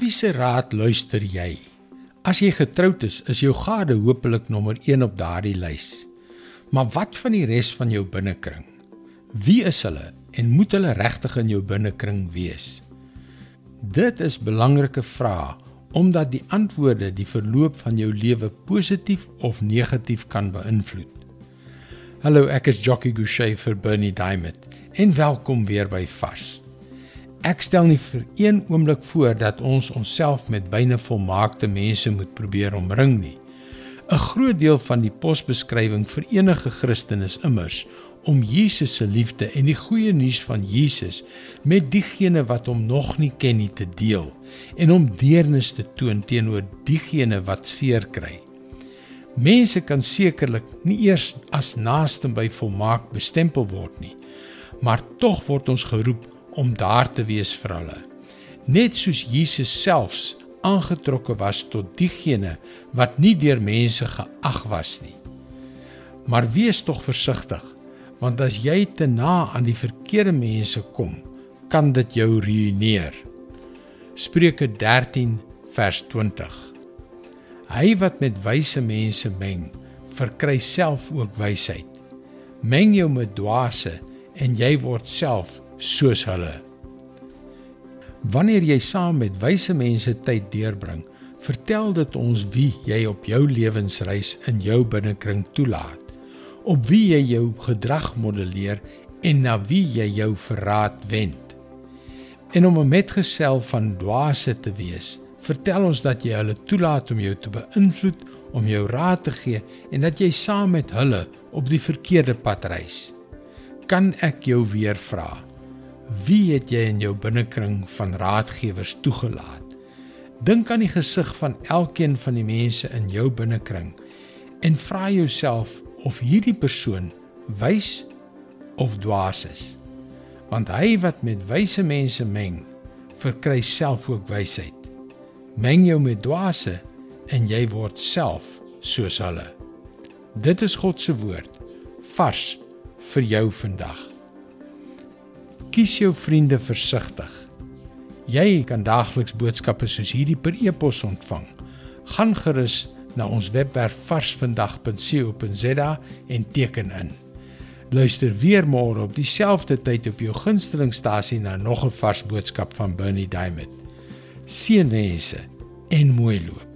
wie se raad luister jy? As jy getroud is, is jou gade hopelik nommer 1 op daardie lys. Maar wat van die res van jou binnekring? Wie is hulle en moet hulle regtig in jou binnekring wees? Dit is belangrike vrae omdat die antwoorde die verloop van jou lewe positief of negatief kan beïnvloed. Hallo, ek is Jockey Gouchee vir Bernie Diamond en welkom weer by Vars. Ek stel nie vir een oomblik voor dat ons onsself met byna volmaakte mense moet probeer omring nie. 'n Groot deel van die posbeskrywing vir enige Christen is immers om Jesus se liefde en die goeie nuus van Jesus met diegene wat hom nog nie ken nie te deel en om deernis te toon teenoor diegene wat seer kry. Mense kan sekerlik nie eers as naaste by volmaak bestempel word nie, maar tog word ons geroep om daar te wees vir hulle. Net soos Jesus selfs aangetrokke was tot diegene wat nie deur mense geag was nie. Maar wees tog versigtig want as jy te na aan die verkeerde mense kom, kan dit jou ruïneer. Spreuke 13 vers 20. Hy wat met wyse mense meng, verkry self ook wysheid. Meng jou met dwaase en jy word self soos hulle. Wanneer jy saam met wyse mense tyd deurbring, vertel dit ons wie jy op jou lewensreis in jou binnekring toelaat op wie jy jou gedrag modelleer en na wie jy jou verraad wend. En om 'n metgesel van dwaase te wees, vertel ons dat jy hulle toelaat om jou te beïnvloed, om jou raad te gee en dat jy saam met hulle op die verkeerde pad reis. Kan ek jou weer vra? Wie het jy in jou binnekring van raadgewers toegelaat? Dink aan die gesig van elkeen van die mense in jou binnekring en vra jouself of hierdie persoon wys of dwaas is. Want hy wat met wyse mense meng, verkry self ook wysheid. Meng jou met dwaase en jy word self soos hulle. Dit is God se woord vars vir jou vandag. Kies jou vriende versigtig. Jy kan daagliks boodskappe soos hierdie per e-pos ontvang. Gaan gerus na ons webwerf varsvandag.co.za en teken in. Luister weer môre op dieselfde tyd op jou gunstelingstasie na nog 'n vars boodskap van Bernie Diamond. Seënwense en mooi loop.